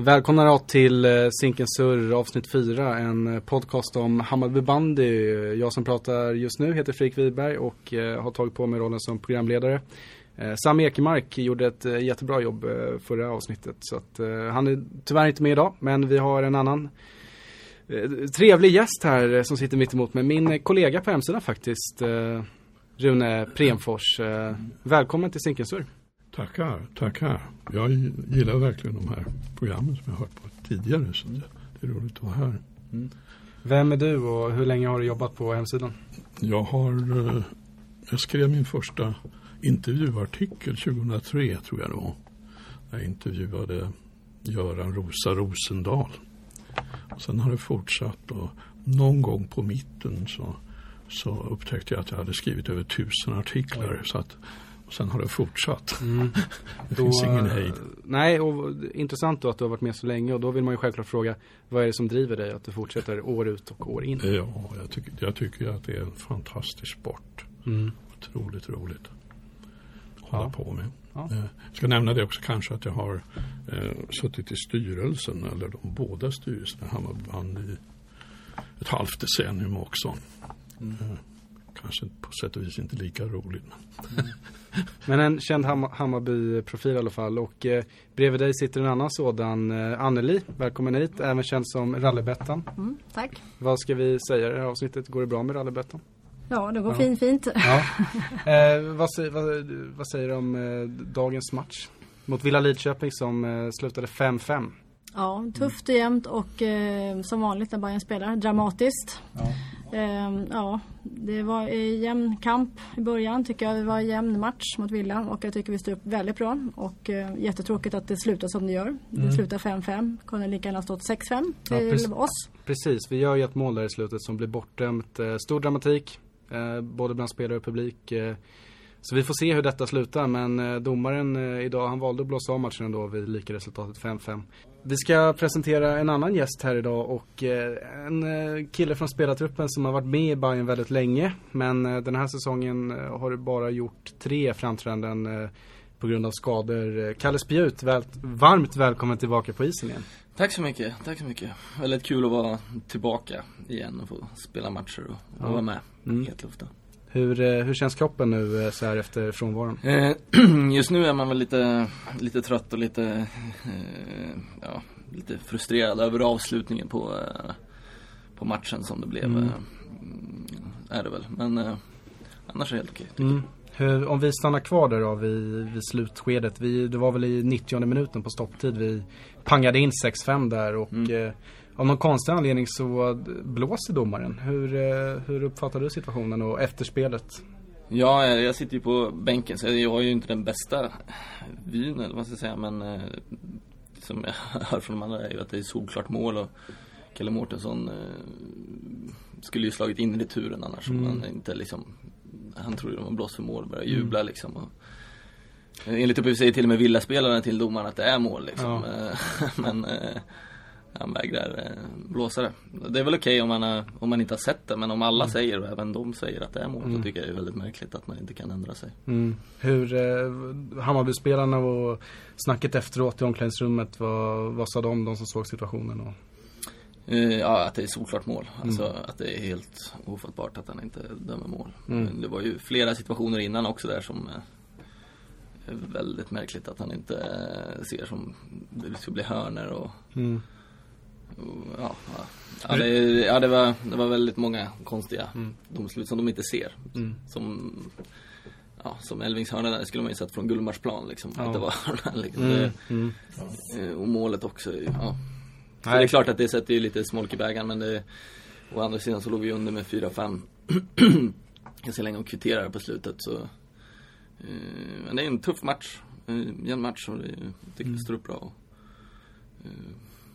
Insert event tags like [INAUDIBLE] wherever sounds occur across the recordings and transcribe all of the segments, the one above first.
Välkomna till eh, Zinken Surr avsnitt 4, en eh, podcast om Hammarby bandy. Jag som pratar just nu heter Fredrik Wiberg och eh, har tagit på mig rollen som programledare. Sam Ekemark gjorde ett jättebra jobb förra avsnittet så att han är tyvärr inte med idag men vi har en annan trevlig gäst här som sitter mitt emot mig. Min kollega på hemsidan faktiskt, Rune Premfors. Välkommen till Zinken Surr. Tackar, tackar. Jag gillar verkligen de här programmen som jag har hört på tidigare. Så det, det är roligt att vara här. Mm. Vem är du och hur länge har du jobbat på hemsidan? Jag har eh, jag skrev min första intervjuartikel 2003 tror jag det var. Jag intervjuade Göran Rosa Rosendal. Och sen har det fortsatt och någon gång på mitten så, så upptäckte jag att jag hade skrivit över tusen artiklar. Så att och sen har det fortsatt. Mm. [LAUGHS] det då, finns ingen hejd. Nej, och intressant då att du har varit med så länge och då vill man ju självklart fråga vad är det som driver dig att du fortsätter år ut och år in? Ja, jag tycker, jag tycker att det är en fantastisk sport. Mm. Otroligt roligt att hålla ja. på med. Ja. Jag eh, ska nämna det också kanske att jag har eh, suttit i styrelsen eller de båda styrelserna i Hammarby i ett halvt decennium också. Mm. Eh, kanske på sätt och vis inte lika roligt. Men, mm. men en känd Ham Hammarby-profil i alla fall. Och eh, bredvid dig sitter en annan sådan, eh, Anneli. Välkommen hit, även känd som Rallybettan. Mm, tack. Vad ska vi säga i det här avsnittet? Går det bra med Rallybettan? Ja, det går ja. fint, fint. Ja. [LAUGHS] Eh, vad, vad, vad, säger du om eh, dagens match? Mot Villa Lidköping som eh, slutade 5-5. Ja, tufft och jämnt och eh, som vanligt när Bayern spelar, dramatiskt. Ja. Eh, ja, det var en jämn kamp i början tycker jag. Det var en jämn match mot Villa och jag tycker vi stod upp väldigt bra. Och eh, jättetråkigt att det slutar som det gör. Mm. Det slutar 5-5. Kunde lika gärna stått 6-5 till ja, oss. Precis, vi gör ju ett mål där i slutet som blir bortdömt. Eh, stor dramatik, eh, både bland spelare och publik. Så vi får se hur detta slutar men eh, domaren eh, idag han valde att blåsa av matchen ändå vid lika resultatet 5-5. Vi ska presentera en annan gäst här idag och eh, en kille från spelartruppen som har varit med i Bayern väldigt länge. Men den här säsongen har bara gjort tre framträdanden på grund av skador. Kalle Spjut, väl, varmt välkommen tillbaka på isen igen. Tack så mycket, tack så mycket. Väldigt kul att vara tillbaka igen och få spela matcher och, och ja. vara med mm. helt luften. Hur, eh, hur känns kroppen nu eh, så här efter frånvaron? Eh, [CLEARS THROAT] just nu är man väl lite, lite trött och lite, ja, lite frustrerad över avslutningen på, på matchen som det blev. Mm. Är det väl. Men annars är det helt okej. Mm. Hur, om vi stannar kvar där då vid, vid slutskedet. Vi, det var väl i 90 minuten på stopptid vi pangade in 6-5 där och mm. Av någon konstig anledning så blåser domaren. Hur, eh, hur uppfattar du situationen och efterspelet? Ja, jag sitter ju på bänken så jag har ju inte den bästa vyn eller vad ska jag säga men eh, som jag [LAUGHS] hör från de andra är ju att det är solklart mål och Kalle Mårtensson eh, skulle ju slagit in i returen annars mm. om han inte liksom Han tror ju de har blåst för mål och börjar jubla mm. liksom och, Enligt uppgift säger till och med villaspelaren till domaren att det är mål liksom ja. [LAUGHS] Men han vägrar eh, blåsa det. Det är väl okej okay om, man om man inte har sett det men om alla mm. säger och även de säger att det är mål mm. så tycker jag det är väldigt märkligt att man inte kan ändra sig. Mm. Hur eh, Hammarbyspelarna och snacket efteråt i omklädningsrummet, vad, vad sa de, de som såg situationen? Och... Eh, ja, att det är solklart mål. Mm. Alltså att det är helt ofattbart att han inte dömer mål. Mm. Det var ju flera situationer innan också där som eh, är väldigt märkligt att han inte eh, ser som det ska bli hörner och ja, ja. det, ja det, var, det var väldigt många konstiga mm. domslut som de inte ser. Mm. Som, ja, som Elvingshörnan skulle man ju sett från Gullmarsplan liksom. Ja. Att det var [LAUGHS] liksom. Mm. Det, mm. Eh, och målet också, ja. Så det är klart att det sätter ju lite smolk i bägaren men det, å andra sidan så låg vi under med 4-5 [CLEARS THROAT] ganska länge och kvitterade på slutet så eh, Men det är en tuff match, en jämn match och det, jag tycker det mm. står upp bra.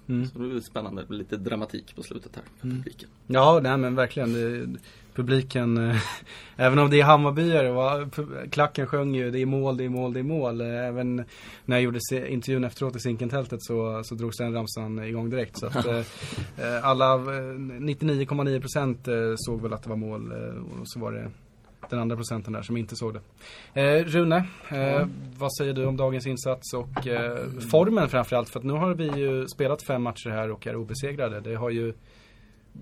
Mm. Så det är spännande, lite dramatik på slutet här för mm. publiken. Ja, nej men verkligen. Det, publiken, eh, även om det är Hammarbyare, klacken sjöng ju det är mål, det är mål, det är mål. Eh, även när jag gjorde intervjun efteråt i Zinkentältet så, så drogs den ramsan igång direkt. Så att, [LAUGHS] eh, alla 99,9% såg väl att det var mål och så var det den andra procenten där som inte såg det. Eh, Rune, eh, vad säger du om dagens insats och eh, formen framförallt? För att nu har vi ju spelat fem matcher här och är obesegrade. Det har ju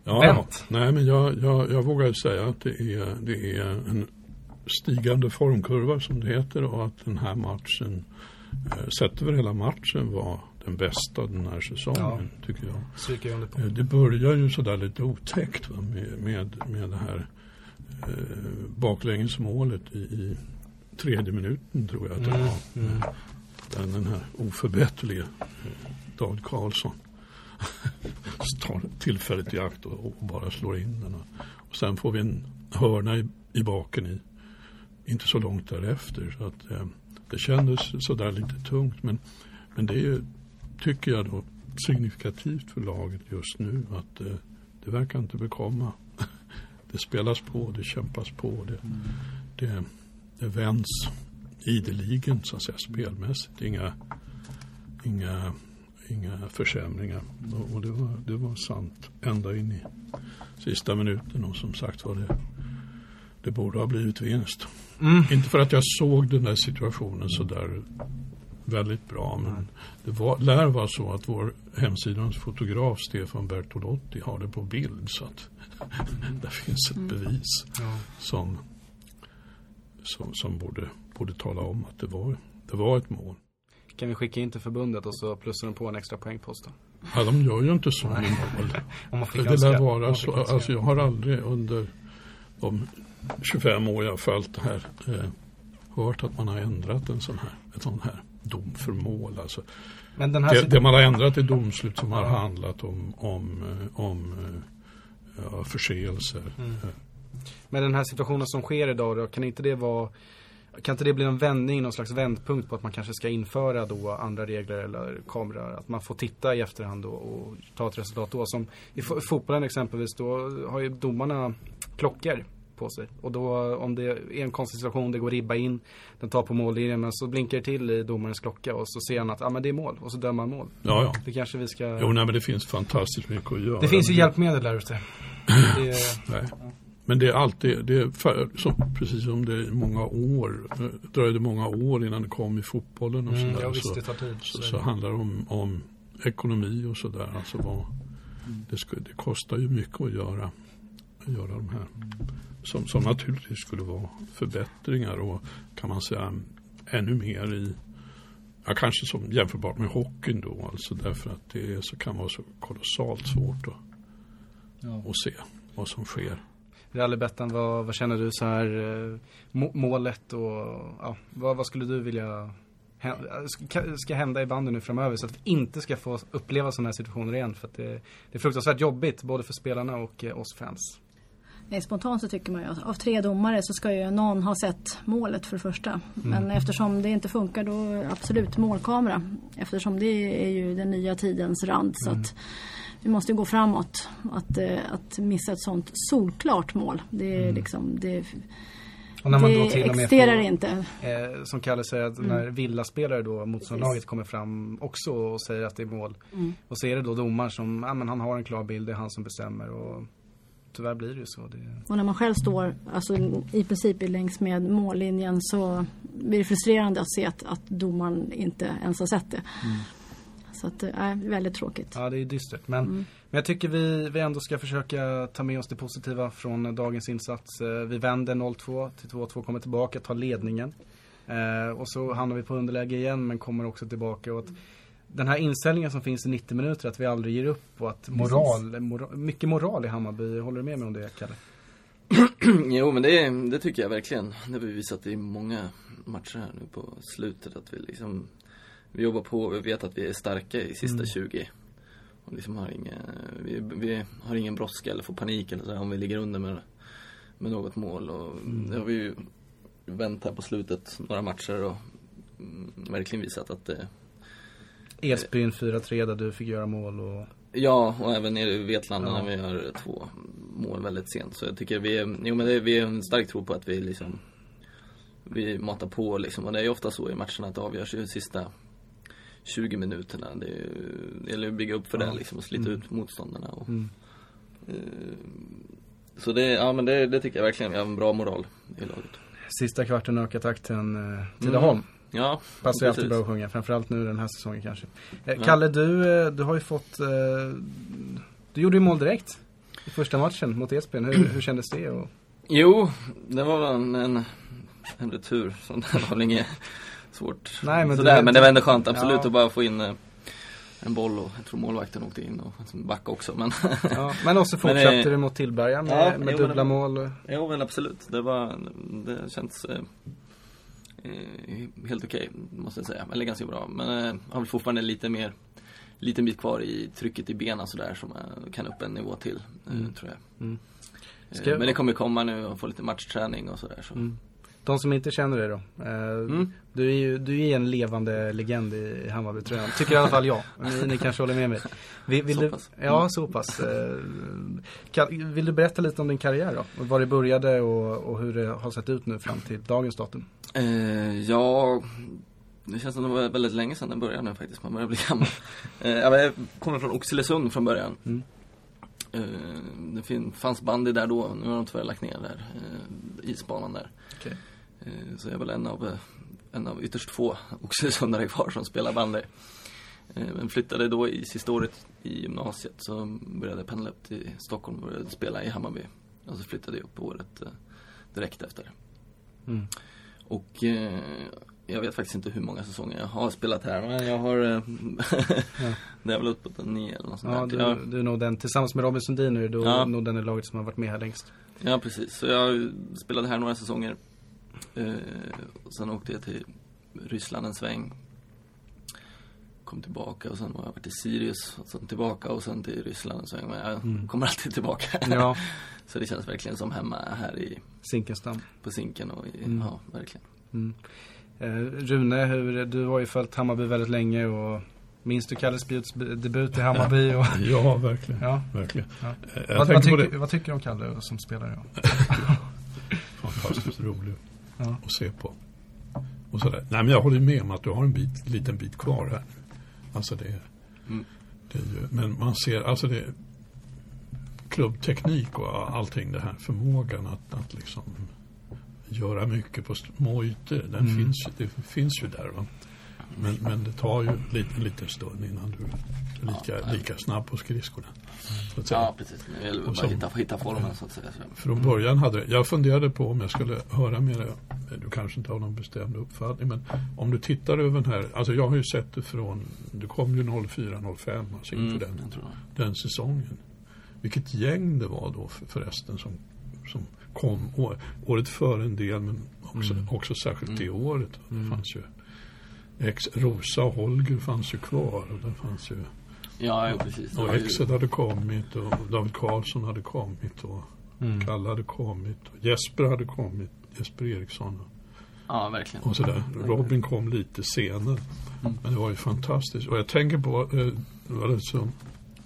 Ja, vänt. nej men jag, jag, jag vågar säga att det är, det är en stigande formkurva som det heter och att den här matchen, eh, sett över hela matchen var den bästa den här säsongen tycker jag. Eh, Det börjar ju sådär lite otäckt va, med, med, med det här baklängesmålet i, i tredje minuten tror jag att det Mm, var. mm. Den, den här oförbätterliga eh, David Karlsson [LAUGHS] tar tillfället i akt och, och bara slår in den. Och sen får vi en hörna i, i baken i, inte så långt därefter. Så att, eh, det kändes sådär lite tungt. Men, men det är ju, tycker jag då, signifikativt för laget just nu att eh, det verkar inte bekomma. Det spelas på, det kämpas på, det, det, det vänds ideligen så att säga spelmässigt. Inga, inga, inga försämringar. Och, och det, var, det var sant ända in i sista minuten och som sagt var det, det borde ha blivit vinst. Mm. Inte för att jag såg den där situationen så där väldigt bra men det var, lär vara så att vår hemsidans fotograf Stefan Bertolotti har det på bild så att [LAUGHS] där finns ett bevis Ja. som, som, som borde, borde tala om att det var, det var ett mål. Kan vi skicka in till förbundet och så plussar de på en extra poängpost då? Ja, de gör ju inte så med mål. [LAUGHS] Om man fick Det lär vara så. Alltså jag har aldrig under de 25 år jag har följt det här eh, hört att man har ändrat en sån här, ett sån här dom för mål. Alltså, Men den här det, det man har ändrat är domslut som har handlat om, om, eh, om eh, ja, förseelser. Mm. Men den här situationen som sker idag då, kan inte det vara kan inte det bli en vändning, någon slags vändpunkt på att man kanske ska införa då andra regler eller kameror? Att man får titta i efterhand då och ta ett resultat då. Som i fo- fotbollen exempelvis, då har ju domarna klockor på sig. Och då om det är en konstig situation, det går ribba in, den tar på mållinjen men så blinkar det till i domarens klocka och så ser han att ah, men det är mål och så dömer han mål. Ja, ja. Det kanske vi ska... Jo, nej, men det finns fantastiskt mycket att göra. det finns ju hjälpmedel där ute. Det. [LAUGHS] Nej. Men det är alltid, det är för, som, precis som det är många år, dröjde många år innan det kom i fotbollen och Mm, sådär. ja, visst, så, det tar tid. så, Så så det. handlar det om, om ekonomi och sådär. Alltså vad, det, skulle, det kostar ju mycket att göra, göra de här. Som, som naturligtvis skulle vara förbättringar och kan man säga ännu mer i Ja, kanske som jämförbart med hockeyn då, alltså därför att det är, så kan vara så kolossalt svårt att, Ja. att se vad som sker. Rallybettan, vad, vad känner du så här eh, må, målet och ja, vad, vad skulle du vilja ska, hända i banden nu framöver så att vi inte ska få uppleva sådana här situationer igen för att det, det är fruktansvärt jobbigt både för spelarna och eh, oss fans. Spontant så tycker man ju att av tre domare så ska ju någon ha sett målet för det första. Men eftersom det inte funkar då absolut målkamera. Eftersom det är ju den nya tidens rand. Så att vi måste gå framåt. Att, eh, att missa ett sånt solklart mål. Det är liksom, det, Och när man då det till och med existerar får, inte. eh, som Kalle säger att när villaspelare då motståndarlaget kommer fram också och säger att det är mål. Mm. Och så är det då domaren som, ja men han har en klar bild, det är han som bestämmer och tyvärr blir det ju så. Det, Och när man själv står alltså, i princip längs med mållinjen så blir det frustrerande att se att, att domaren inte ens har sett det. Så att det är väldigt tråkigt. Ja, det är dystert. Men, men jag tycker vi, vi ändå ska försöka ta med oss det positiva från dagens insats. Eh, Vi vänder 0-2 till 2-2, kommer tillbaka, tar ledningen. Eh, och så hamnar vi på underläge igen men kommer också tillbaka. Och att den här inställningen som finns i 90 minuter, att vi aldrig ger upp och att moral, moral mycket moral i Hammarby. Håller du med mig om det Kalle? [CLEARS THROAT] Jo men det, det tycker jag verkligen. Det har vi visat i många matcher här nu på slutet att vi liksom Vi jobbar på, vi vet att vi är starka i sista 20 och liksom har inga, vi, vi har ingen brådska eller får panik eller så här, om vi ligger under med, med något mål och det har vi ju vänt här på slutet några matcher och mm, verkligen visat att det Edsbyn 4-3 där du fick göra mål och Ja, och även nere i Vetlanda Ja. när vi gör två mål väldigt sent. Så jag tycker vi är, jo men det, vi är en stark tro på att vi liksom Vi matar på liksom. Och det är ju ofta så i matcherna att det avgörs ju de sista 20 minuterna. Det, är, ju- det gäller att bygga upp för Ja. det liksom och slita Mm. ut motståndarna. Och, mm. eh, så det, ja men det, det tycker jag verkligen, vi har en bra moral. i laget. Sista kvarten ökar takten eh, Tidaholm. Mm. Ja, Passar ju alltid bra att sjunga, framförallt nu den här säsongen kanske. Eh, Ja. Kalle, du, eh, du har ju fått, eh, du gjorde ju mål direkt i första matchen mot Esbjörn. Hur, hur [CLEARS THROAT] kändes det? Och, Jo, det var en, en, en retur som det var väl inget svårt. Nej, men Sådär, det- men det var ändå skönt absolut Ja. att bara få in en boll och jag tror målvakten åkte in och backade också. Men ja, men också [LAUGHS] Men, fortsatte eh, du mot Tillberga med, ja, med jo, men dubbla det- mål. jo men absolut, det var, det känns eh, helt okej måste jag säga. Eller ganska bra. Men eh, har väl fortfarande lite mer, liten bit kvar i trycket i benen sådär som eh, kan upp en nivå till, eh, Mm. tror jag. Mm. Men det kommer komma nu och få lite matchträning och sådär. Så. Mm. De som inte känner dig då? Eh, Mm. Du är ju du är en levande legend i Hammarbytröjan. Tycker i alla fall jag. Ni, ni kanske håller med mig. Vill, vill Så du, pass. Ja, Mm. så pass. Eh, kan, vill du berätta lite om din karriär då? Var det började och, och hur det har sett ut nu fram till dagens datum? Eh, ja, det känns som det var väldigt länge sedan den började nu faktiskt. Man börjar bli gammal. [LAUGHS] eh, jag kommer från Oxelösund från början. Mm. Eh, det fanns bandy där då, nu har de tyvärr lagt ner där, eh, isbanan där. Okej. Eh, så jag är väl en av, eh, en av ytterst få [LAUGHS] Oxelösundare kvar som spelar bandy. Eh, men flyttade då i sista året i gymnasiet så började jag pendla upp till Stockholm och började spela i Hammarby. Och så flyttade jag upp året direkt efter. Mm. Och jag vet faktiskt inte hur många säsonger jag har spelat här men jag har eh, [LAUGHS] [LAUGHS] Det är väl uppåt en nio eller något sånt Ja, där. du, Ja, du är nog den, tillsammans med Robin Sundin är du Ja. nog den i laget som har varit med här längst. ja precis, så jag spelade här några säsonger eh, och Sen åkte jag till Ryssland en sväng Kom tillbaka och sen har jag varit i Sirius och sen tillbaka och sen till Ryssland en sväng Men jag Mm. kommer alltid tillbaka Ja, [LAUGHS] Så det känns verkligen som hemma här i, Zinkensdamm. på Zinken och i, Mm. ja verkligen Mm. Eh, Rune, hur, du har ju följt Hammarby väldigt länge och minns du Kalle Spjuts debut i [LAUGHS] Hammarby? Och, Ja, verkligen. ja. verkligen. Ja. Eh, Vad, vad, tycker, vad tycker du om Kalle som spelare? [LAUGHS] Fantastiskt roligt Ja. att se på. Och sådär. Nej, men jag håller med om att du har en bit, liten bit kvar här. Alltså det, Mm. det är ju, men man ser, alltså det klubbteknik och allting det här, förmågan att, att liksom göra mycket på små ytor, den Mm. finns, det finns ju där. Va? Men, men det tar ju lite, en liten stund innan du är lika, lika snabb på skridskorna. Så att säga. Ja precis, nu gäller det Och bara hitta, hitta formen så att säga. Från början hade det, jag funderade på om jag skulle höra med dig, du kanske inte har någon bestämd uppfattning, men om du tittar över den här, alltså jag har ju sett det från, du kom ju 04-05, alltså inför Mm, den, det. den säsongen. Vilket gäng det var då för, förresten som, som kom året före en del, men också, Mm. också särskilt det Mm. året. Det Mm. fanns ju ex, Rosa och Holger fanns ju kvar och det fanns ju Ja, ja precis. Det och Exed hade kommit och David Karlsson hade kommit och Mm. Kalle hade kommit. Och Jesper hade kommit. Jesper Eriksson. Ja, verkligen. Och sådär. Robin kom lite senare. Mm. Men det var ju fantastiskt. Och jag tänker på, eh, det var rätt så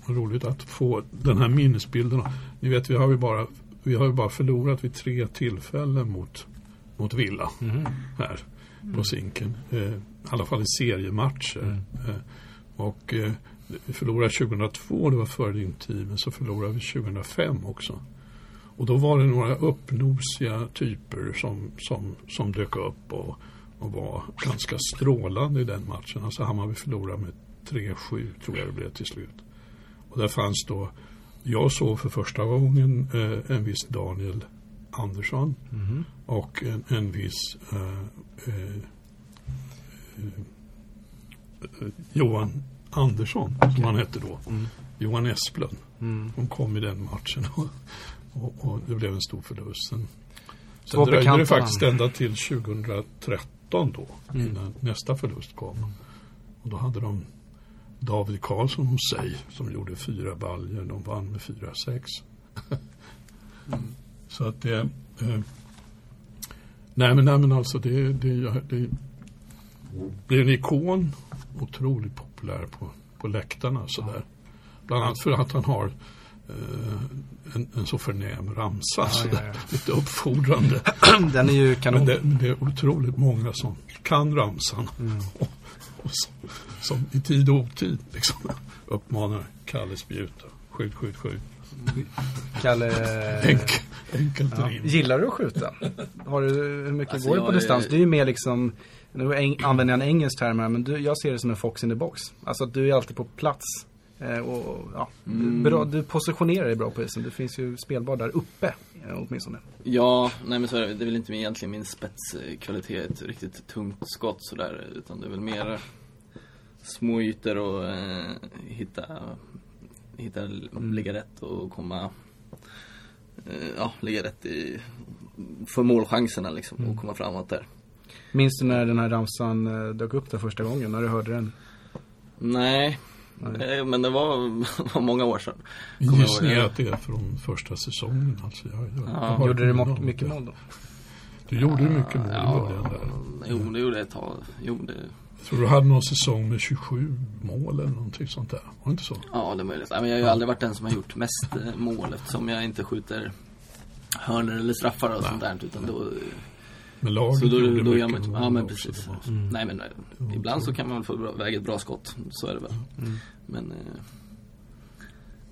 roligt att få den här minnesbilden. Ni vet, vi har ju bara, vi har ju bara förlorat vid tre tillfällen mot, mot Villa Mhm. här på Zinken. Eh, I alla fall i seriematcher. Mm. Eh, och eh, vi förlorade 2002, det var före din tid, men så förlorade vi 2005 också. Och då var det några uppnosiga typer som, som, som dök upp och, och var ganska strålande i den matchen. Alltså Hammarby förlorade med 3-7 tror jag det blev till slut. Och där fanns då, jag såg för första gången eh, en viss Daniel Andersson Mhm. och en, en viss eh, eh, eh, Johan Andersson, som han hette då. Mm. Johan Esplund. Mm. De kom i den matchen och, och, och det blev en stor förlust. Sen, sen dröjde det faktiskt ända till 2013 då, Mm. innan nästa förlust kom. Och då hade de David Karlsson hos sig som gjorde fyra baljer. De vann med 4-6. Mm. Så att det... Eh, nej, men, nej men alltså det, det, det blir en ikon. Otroligt populär på, på läktarna sådär. Bland annat för att han har eh, en, en så förnäm ramsa. Ja, sådär. ja, ja. Lite uppfordrande. [CLEARS THROAT] Den är ju kanon. Men det, men det är otroligt många som kan ramsan. Mm. [LAUGHS] Och, och som, som i tid och otid liksom, uppmanar Kalle Spjut. och Skjut, skjut, skjut. Kalle... Enk, Enkelt rim. Gillar du att skjuta? Har du, hur mycket Alltså, går du på jag är- distans? Du är ju mer liksom, nu använder jag en engelsk term här, men du, jag ser det som en fox in the box. Alltså att du är alltid på plats. Eh, och, ja, Mm. du, bra, du positionerar dig bra på isen. Du finns ju spelbar där uppe, eh, åtminstone. Ja, nej men så är det, det är väl inte egentligen min spetskvalitet, ett riktigt tungt skott sådär, utan det är väl mer små ytor och eh, hitta, hitta, ligga rätt och komma, eh, ja, ligga rätt i, för målchanserna liksom och komma framåt där. Minns du när den här ramsan eh, dök upp där första gången, när du hörde den? Nej, Nej. eh, men det var, [LAUGHS] var många år sedan. Kommer jag Gissning ihåg. är att det är från första säsongen. Alltså. Jag, jag, Ja. jag Gjorde du mycket mål då? Du gjorde ju mycket mål i Ja, början där. jo, det gjorde jag ett tag. Jo, det, Jag tror du hade någon säsong med 27 mål eller någonting sånt där. Var det inte så? Ja, det är möjligt. Nej, men jag har ju aldrig varit den som har gjort mest eh, mål eftersom jag inte skjuter hörnor eller straffar och sånt där. Utan då, Men laget så då, gjorde då mycket man mål Ja, men precis. Det var- Nej, men eh, ibland så kan man väl få bra, väga ett bra skott. Så är det väl. Men eh,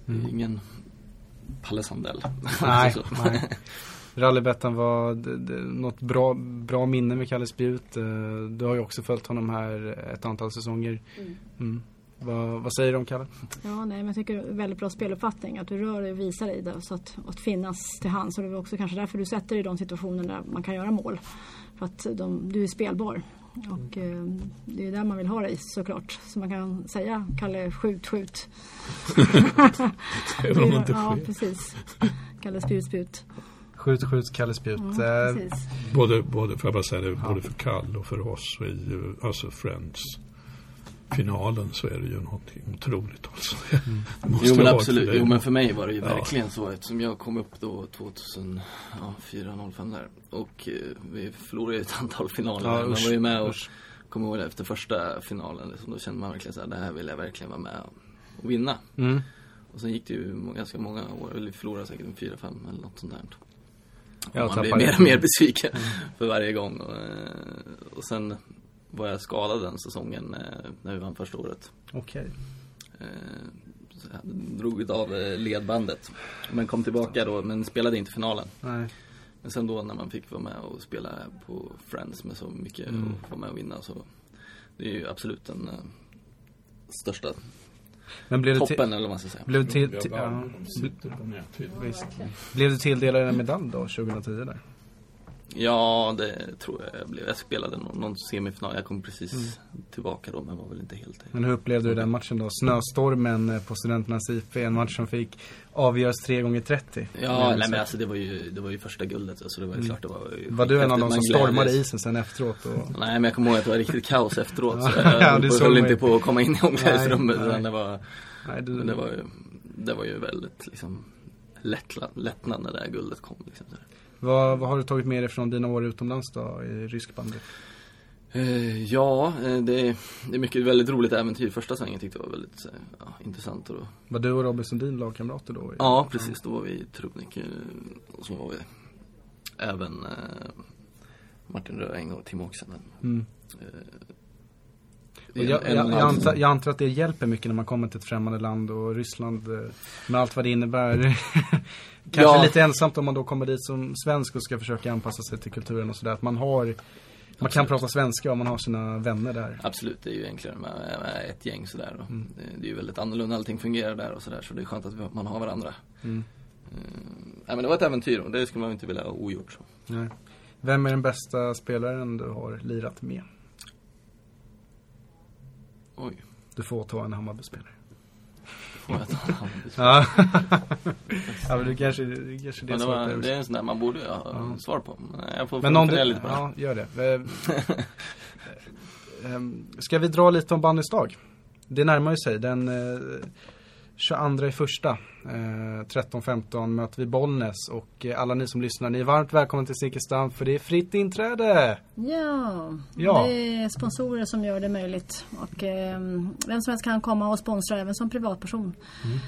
det är ingen Palle Sandell. Nej, [LAUGHS] nej. Rallybettan var d- d- något bra, bra minne med Kalle Spjut. Eh, Du har ju också följt honom här ett antal säsonger. Mm. Vad, vad säger du om Kalle? Ja, nej, men jag tycker det är väldigt bra speluppfattning. Att du rör dig och visar dig där, så att, att finnas till hands. Och det är också kanske därför du sätter dig i de situationer där man kan göra mål. För att de, du är spelbar. Och eh, det är där man vill ha dig såklart. Så man kan säga Kalle skjut, skjut. Även [LAUGHS] om det inte ja, sker. precis. Kalle spjut, spjut. Skjut, skjut, Kalle Spjut. Ja, precis. Både, både, får jag bara säga det, både för Kalle och för oss och i eh, alltså Friends finalen så är det ju någonting otroligt alltså. [LAUGHS] Måste Jo men absolut, jo men för mig var det ju Ja. verkligen så eftersom jag kom upp då 2004, 05 där och eh, vi förlorade ett antal finaler. Ja, man var ju med och usch. kom ihåg det efter första finalen liksom, då kände man verkligen såhär, det här vill jag verkligen vara med och vinna. Mm. Och sen gick det ju ganska många år, vi förlorade säkert en 4-5 eller något sånt där. Ja, Och man blir mer och mer besviken för varje gång. Och, eh, och sen var jag skadad den säsongen eh, när vi vann första året. Okej. Eh, så jag drog av eh, ledbandet. Men kom tillbaka då, men spelade inte finalen. Nej. Men sen då när man fick vara med och spela på Friends med så mycket Mm. och få med och vinna så Det är ju absolut den eh, största Men blev du, till, toppen eller vad man ska säga. blev, du till, Jag till, ja, blev du tilldelad en medalj då 2010 där? Ja, det tror jag jag blev. Jag spelade någon, någon semifinal. Jag kom precis Mm. tillbaka då men var väl inte helt Men hur upplevde du den matchen då? Snöstormen eh, på Studenternas IP, en match som fick avgöras 3 gånger 30 Ja, nej men alltså det var ju, det var ju första guldet så det var ju klart det var ju Var du en av de som stormade isen sen efteråt? Och... Nej men jag kommer ihåg att det var riktigt kaos efteråt så Ja, jag det höll man inte på att komma in i omklädningsrummet det var, Nej, du... det var ju, det var ju väldigt liksom lättnad när det där guldet kom liksom. Så. Vad, vad har du tagit med dig från dina år utomlands då i rysk bandy? Eh, ja, eh, det, är- det är mycket väldigt roligt äventyr. Första svängen tyckte jag var väldigt eh, ja, intressant och då, Var du och Robin Sundin lagkamrater då? Ja, precis. Då var vi i Trubnik och så var vi även Martin Röing och Tim Oxen. Mm. Eh, Och det är jag, jag, antar, jag antar att det hjälper mycket när man kommer till ett främmande land och Ryssland eh, med allt vad det innebär. [LAUGHS] Kanske Ja. lite ensamt om man då kommer dit som svensk och ska försöka anpassa sig till kulturen och sådär. Att man har, man kan prata svenska och man har sina vänner där. Absolut, det är ju enklare med, med ett gäng sådär. Mm. det, är ju väldigt annorlunda, allting fungerar där och sådär. Så det är skönt att man har varandra. Mm. Eh, nej men det var ett äventyr och det skulle man inte vilja ha ogjort. Nej. Vem är den bästa spelaren du har lirat med? Oj, Du får ta en Hammarby-spelare. får jag ta Ja. [LAUGHS] ja, men du kanske, det kanske det det, var, det är en sån där man borde ha Ja. svar på. Jag får, Men om du, lite på det. ja, gör det. Eh, [LAUGHS] ehm, Ska vi dra lite om bandys dag? Det närmar ju sig. Den eh, 22 i första, eh, 13-15 möter vi Bollnäs och eh, alla ni som lyssnar, ni är varmt välkomna till Zinkensdamm för det är fritt inträde! Ja, Ja. det är sponsorer som gör det möjligt. Och, eh, vem som helst kan komma och sponsra även som privatperson. Eh,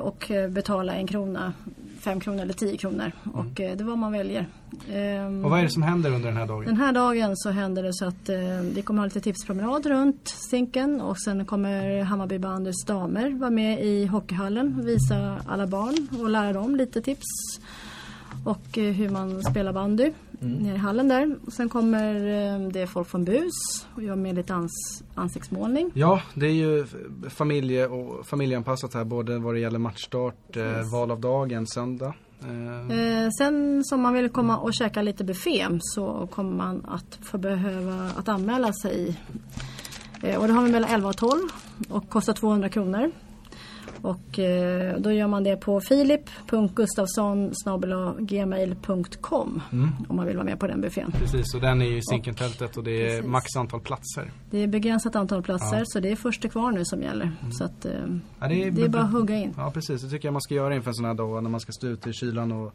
och eh, betala en krona, fem kronor eller tio kronor. Och eh, det vad man väljer. Ehm, Och vad är det som händer under den här dagen? Den här dagen så händer det så att eh, vi kommer ha lite tipspromenad runt Zinken och sen kommer Hammarby bandys damer vara med i hockeyhallen och visa alla barn och lära dem lite tips. Och eh, hur man spelar bandy nere i hallen där. Och sen kommer eh, det folk från BUS och jag med lite ans ansiktsmålning. Ja, det är ju familje och familjeanpassat här både vad det gäller matchstart, eh, val av dagen, söndag. Eh, sen som man vill komma och käka lite buffé så kommer man att få behöva att anmäla sig. Eh, och det har vi mellan 11 och 12 och kostar 200 kronor. Och eh, då gör man det på filip.gustafsson gmail.com om man vill vara med på den buffén. Precis, och den är ju Zinkentältet och det är Precis. max antal platser. Det är begränsat antal platser Ja. så det är först kvar nu som gäller. Så att, eh, Ja, det är- det är bara att hugga in. Ja precis, det tycker jag man ska göra inför en sån här dag när man ska stå ute i kylan och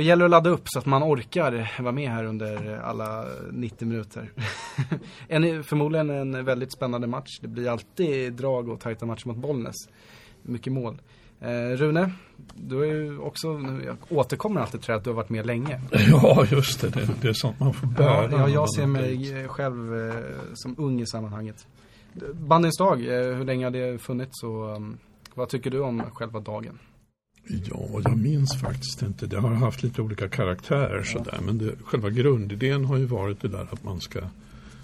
gäller det att ladda upp så att man orkar vara med här under alla 90 minuter. [LAUGHS] en, förmodligen en väldigt spännande match. Det blir alltid drag och tajta matcher mot Bollnäs. Mycket mål. Eh, Rune, du är ju också, jag återkommer alltid till att du har varit med länge. [LAUGHS] Ja, just det. Det, det är sånt man får bära. Ja, jag ser mig själv eh, som ung i sammanhanget. Bandyns dag, eh, hur länge har det funnits och um, vad tycker du om själva dagen? Ja, jag minns faktiskt inte. Det har haft lite olika karaktärer sådär. Men det, själva grundidén har ju varit det där att man ska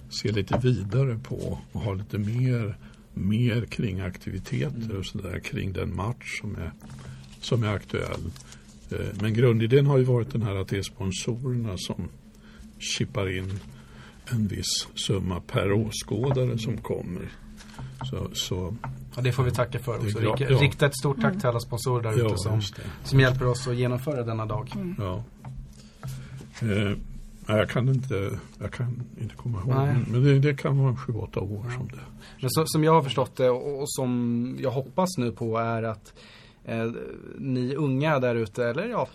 se lite vidare på och ha lite mer, mer kring aktiviteter och sådär kring den match som är, som är aktuell. Eh, Men grundidén har ju varit den här att det är sponsorerna som chippar in en viss summa per åskådare som kommer. Så, så Ja, det får vi tacka för också. Bra, ja. Rikta ett stort tack till alla sponsorer där ute ja, som, som hjälper oss att genomföra denna dag. Ja. Eh, nej, jag kan inte, jag kan inte komma ihåg. Nej. Men det, det kan vara sju, åtta år som det. Men så, som jag har förstått det och, och som jag hoppas nu på är att eh, ni unga där ute, eller ja,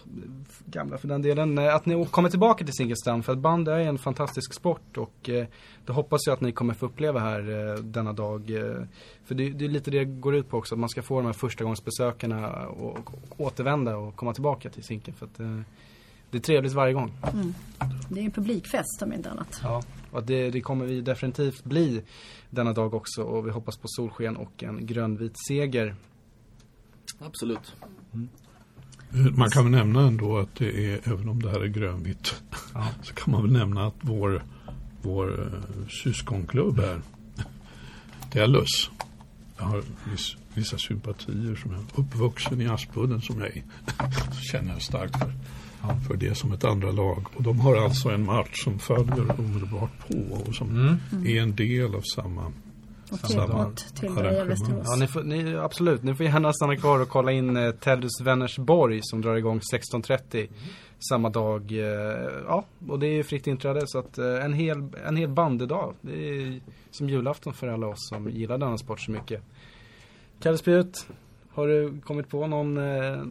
gamla för den delen, eh, att ni kommer tillbaka till Zinkensdamm för att bandy är en fantastisk sport och eh, det hoppas jag att ni kommer få uppleva här eh, denna dag. Eh, för det, det är lite det går ut på också, att man ska få de här förstagångsbesökarna och, och återvända och komma tillbaka till Zinken för att eh, det är trevligt varje gång. Det är en publikfest om inte annat. Ja, och det, det kommer vi definitivt bli denna dag också och vi hoppas på solsken och en grönvit seger. Absolut. Eh, Man kan väl nämna ändå att det är, även om det här är grönvitt, Ja. [LAUGHS] så kan man väl nämna att vår, vår eh, syskonklubb här, Tellus, jag har viss, vissa sympatier som jag är uppvuxen i Aspudden som jag är. [LAUGHS] Känner jag starkt för, för det som ett andra lag. Och de har alltså en match som följer omedelbart på och som Mm. är en del av samma Och till, Samma arrangemang. Ja, ni får, ni, absolut. Ni får gärna stanna kvar och kolla in eh, Tellus Vänersborg som drar igång 16.30 samma dag. Eh, ja, och det är fritt inträde så att eh, en hel, en hel bandedag. Det är som julafton för alla oss som gillar denna sport så mycket. Kalle Spjut, har du kommit på någon, eh,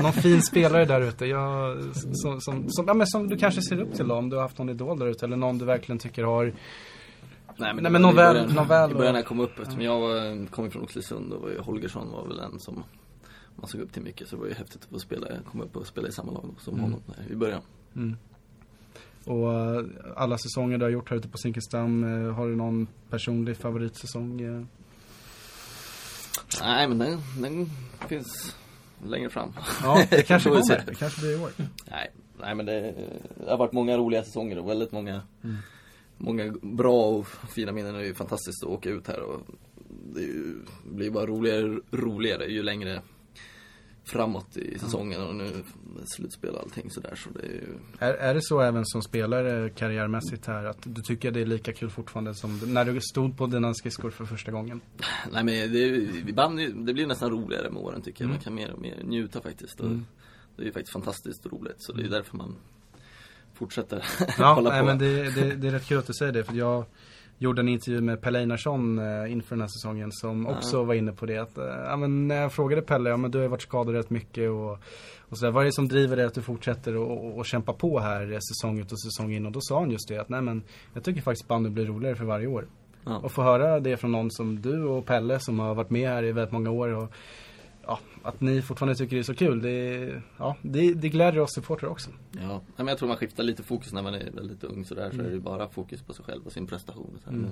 någon fin spelare där ute? Jag, som, som, som, ja, men som du kanske ser upp till då, om du har haft någon idol där ute eller någon du verkligen tycker har Nej Nej, det men någon i början- väl I början när jag kom upp eftersom jag eh, kom ifrån Oxelösund och var ju Holgersson var väl en som man såg upp till mycket så det var ju häftigt att få spela, komma upp och spela i samma lag som Mm. honom där i början. Mm. Och eh, alla säsonger du har gjort här ute på Zinkensdamm, eh, har du någon personlig favoritsäsong? Nej men den, den finns längre fram. Ja, det [LAUGHS] kanske kommer. Det kanske blir i år. Nej, nej men det, det har varit många roliga säsonger och väldigt många Många bra och fina minnen. Det är ju fantastiskt att åka ut här och det ju, blir bara roligare roligare ju längre framåt i säsongen och nu slutspel och allting sådär så det är ju Är, är det så även som spelare karriärmässigt här att du tycker det är lika kul fortfarande som när du stod på dina skridskor för första gången? Nej men det, ibland, det blir nästan roligare med åren tycker jag. Man kan mer och mer njuta faktiskt. Mm. Det är ju faktiskt fantastiskt roligt så det är därför man fortsätter Ja, [LAUGHS] hålla nej, på. men det, det, det är rätt kul att du säger det för jag gjorde en intervju med Pelle Einarsson eh, inför den här säsongen som också var inne på det att, eh, ja men när jag frågade Pelle, ja men du har ju varit skadad rätt mycket och, och sådär, vad är det som driver dig att du fortsätter och, och, och kämpa på här eh, säsong ut och säsong in och då sa han just det att nej men jag tycker faktiskt bandy blir roligare för varje år. Ja. Och få höra det från någon som du och Pelle som har varit med här i väldigt många år och ja, att ni fortfarande tycker det är så kul, det, ja, det, det glädjer oss supportrar också. Ja, men jag tror man skiftar lite fokus när man är väldigt ung sådär så är det bara fokus på sig själv och sin prestation. Så här. Mm.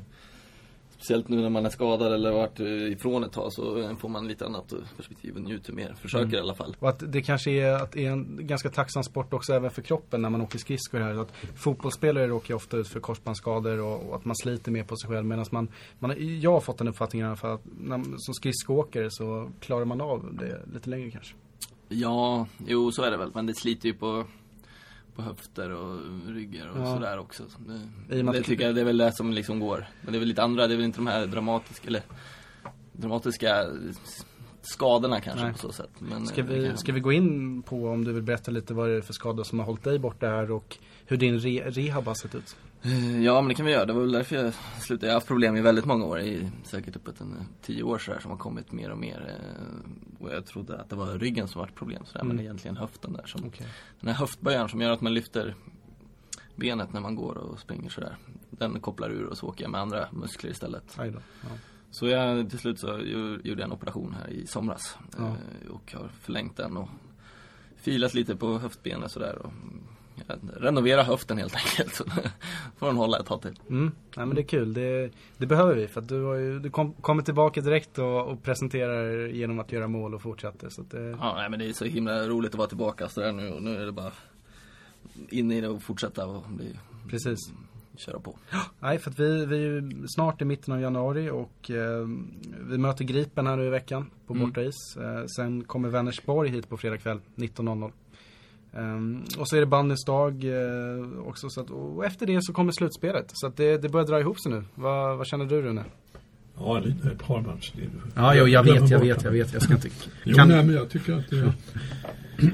Speciellt nu när man är skadad eller varit ifrån ett tag så får man lite annat perspektiv och njuter mer. Försöker mm. i alla fall. Och att det kanske är, att är en ganska tacksam sport också även för kroppen när man åker skridskor här. Att fotbollsspelare råkar ofta ut för korsbandsskador och, och, att man sliter mer på sig själv. Medan man, man, jag har fått den uppfattningen i alla fall att när, som skridskoåkare så klarar man av det lite längre kanske. Ja, jo så är det väl. Men det sliter ju på på höfter och ryggar och ja. sådär också. Det, det tycker jag det är väl det som liksom går. Men det är väl lite andra, det är väl inte de här dramatiska eller dramatiska skadorna kanske Nej. på så sätt. Men ska, vi, kan... ska vi gå in på om du vill berätta lite vad det är för skador som har hållit dig borta här och hur din re rehab har sett ut? Eh, ja men det kan vi göra. Det var väl därför jag slutade. Jag har haft problem i väldigt många år. I säkert uppåt en tio år så här, som har kommit mer och mer. Eh, och jag trodde att det var ryggen som var ett problem. Så där, mm. Men det är egentligen höften där. Som, okay. Den här höftböjaren som gör att man lyfter benet när man går och springer sådär. Den kopplar ur och så åker jag med andra muskler istället. Ja. Så jag, till slut så gjorde jag en operation här i somras. Ja. Eh, och har förlängt den och filat lite på höftbenet sådär. Och renovera höften helt [LAUGHS] enkelt. Så får den hålla ett tag till. Mm. Ja, men det är kul. Det, det behöver vi för att du, har ju, du kom, kommer tillbaka direkt och, och, presenterar genom att göra mål och fortsätter. Så det... Ja, nej, men det är så himla roligt att vara tillbaka så där nu. Och nu är det bara in i det och fortsätta och bli Precis köra på. Nej, för att vi, vi är snart i mitten av januari och eh, vi möter Gripen här nu i veckan på mm. bortais. Eh, sen kommer Vänersborg hit på fredag kväll 19.00. Um, och så är det bandens dag uh, också. Så att, och efter det så kommer slutspelet. Så att det, det börjar dra ihop sig nu. Va, vad känner du Rune? Ja, lite, ett par matcher. Ja, jo, jag vet, jag vet, jag vet. Jag ska inte... [LAUGHS] jo, kan... nej, men jag tycker att det... [CLEARS THROAT]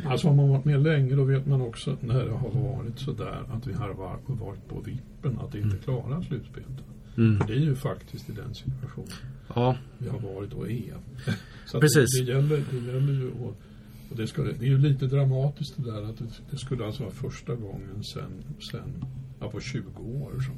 Alltså har man varit med länge då vet man också när det har varit sådär att vi har varit på vippen att inte mm. klara slutspelet. Mm. För det är ju faktiskt i den situationen ja. vi har varit och är. [LAUGHS] Så Precis. Det, det, gäller, det gäller ju att och det, skulle, det är ju lite dramatiskt det där att det, det skulle alltså vara första gången sen, sen ja, på 20 år som,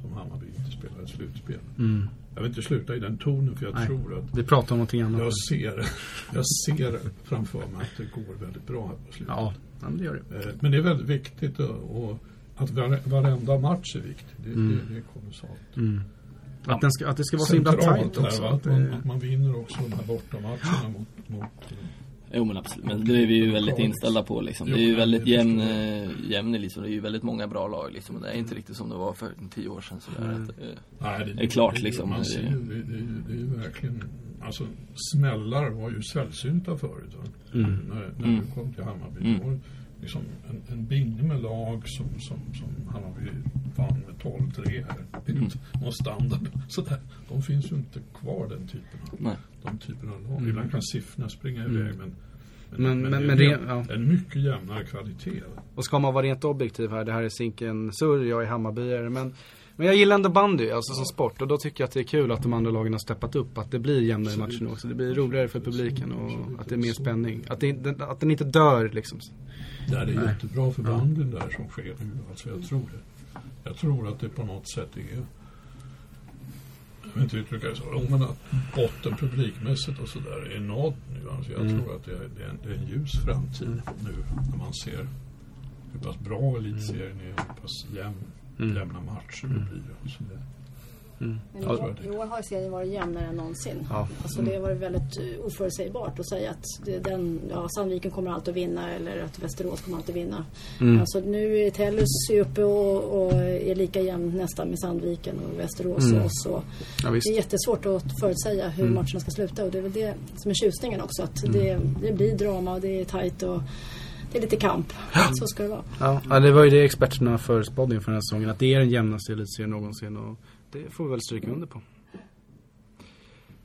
som Hammarby inte spelar ett slutspel. Mm. Jag vill inte sluta i den tonen för jag Nej, tror att Vi pratar om någonting annat. Jag ser, jag ser framför mig att det går väldigt bra här på slutet. Ja, det gör det. Eh, men det är väldigt viktigt och att varenda match är viktig. Det, mm. det, det är kolossalt. Mm. Att, den ska, att det ska vara så himla tajt också. Här, att, man, att man vinner också de här bortamatcherna mot, mot Jo men absolut, men det är vi ju väldigt inställda på liksom. Det är ju väldigt jämn, eh, jämn liksom. Det är ju väldigt många bra lag liksom. Och det är inte riktigt som det var för tio år sedan sådär. Mm. Att, eh, Nej, det, det, är klart liksom. Man ser, det, det, det är ju verkligen, alltså smällar var ju sällsynta förut. Mm. När, när mm. du kom till Hammarby. Mm. Liksom en, en binge med lag som, som, som Hammarby vann med 12-3 här. Mm. Och standard. Sådär. De finns ju inte kvar den typen av, Nej. de typen av lag. Mm. Ibland kan siffrorna springa iväg mm. men men, men, men, men det är ja. en mycket jämnare kvalitet. Och ska man vara rent objektiv här, det här är Zinken Surr, jag är Hammarbyare. Men, men jag gillar ändå bandy, alltså som sport. Och då tycker jag att det är kul att de andra lagen har steppat upp. Att det blir jämnare matcher också. Det blir roligare för publiken och att det är mer spänning. Att, det, att den inte dör liksom. Det är Nej. jättebra för bandyn där som sker nu. Alltså jag tror det. Jag tror att det på något sätt är jag vet inte uttrycka det så, men att botten publikmässigt och sådär är nådd nu. Alltså jag mm. tror att det är, det, är en, det är en ljus framtid mm. nu när man ser hur pass bra elitserien är, hur pass jämn, mm. jämna matcher det blir. Så det, Mm. Men i, år, i år har serien varit jämnare än någonsin. Ja. Alltså det har varit väldigt uh, oförutsägbart att säga att den, ja, Sandviken kommer alltid att vinna eller att Västerås kommer alltid att vinna. Mm. Alltså nu är Tellus uppe och, och, är lika jämn nästan med Sandviken och Västerås mm. och oss. Och ja, det är jättesvårt att förutsäga hur mm. matcherna ska sluta och det är väl det som är tjusningen också. Att mm. det, det blir drama och det är tajt och det är lite kamp. Så ska det vara. Ja, det var ju det experterna förespådde inför den här säsongen. Att det är den jämnaste elitserien någonsin. Och det får vi väl stryka under på.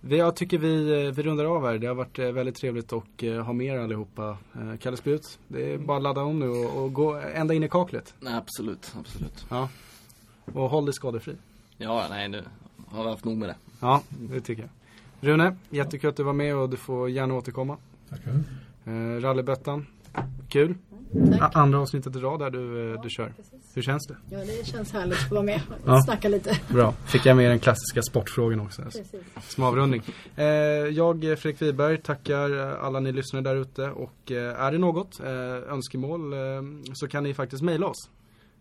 Jag tycker vi, vi rundar av här. Det har varit eh, väldigt trevligt att eh, ha med er allihopa. Eh, Kalle Spjut, det är bara att ladda om nu och, och gå ända in i kaklet. Nej, absolut, absolut. Ja. Och håll dig skadefri. Ja, nej nu har vi haft nog med det. Ja, det tycker jag. Rune, jättekul att du var med och du får gärna återkomma. Tackar. Eh, Rallybettan, kul. Tack. Andra avsnittet i rad där du, ja, du kör. Precis. Hur känns det? Ja, det känns härligt att få vara med och ja. snacka lite. Bra. Fick jag med den klassiska sportfrågan också. Alltså. Som avrundning. Eh, jag, Fredrik Wiberg, tackar alla ni lyssnare där ute. Och eh, är det något eh, önskemål eh, så kan ni faktiskt mejla oss.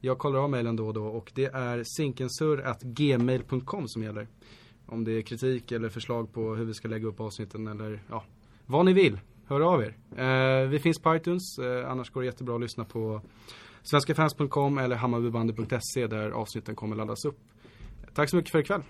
Jag kollar av mejlen då och då och det är sinkensur.gmail.com som gäller. om det är kritik eller förslag på hur vi ska lägga upp avsnitten eller ja, vad ni vill. Hör av er. Eh, vi finns på iTunes, eh, annars går det jättebra att lyssna på svenskafans.com eller hammarbybandy.se där avsnitten kommer laddas upp. Tack så mycket för ikväll.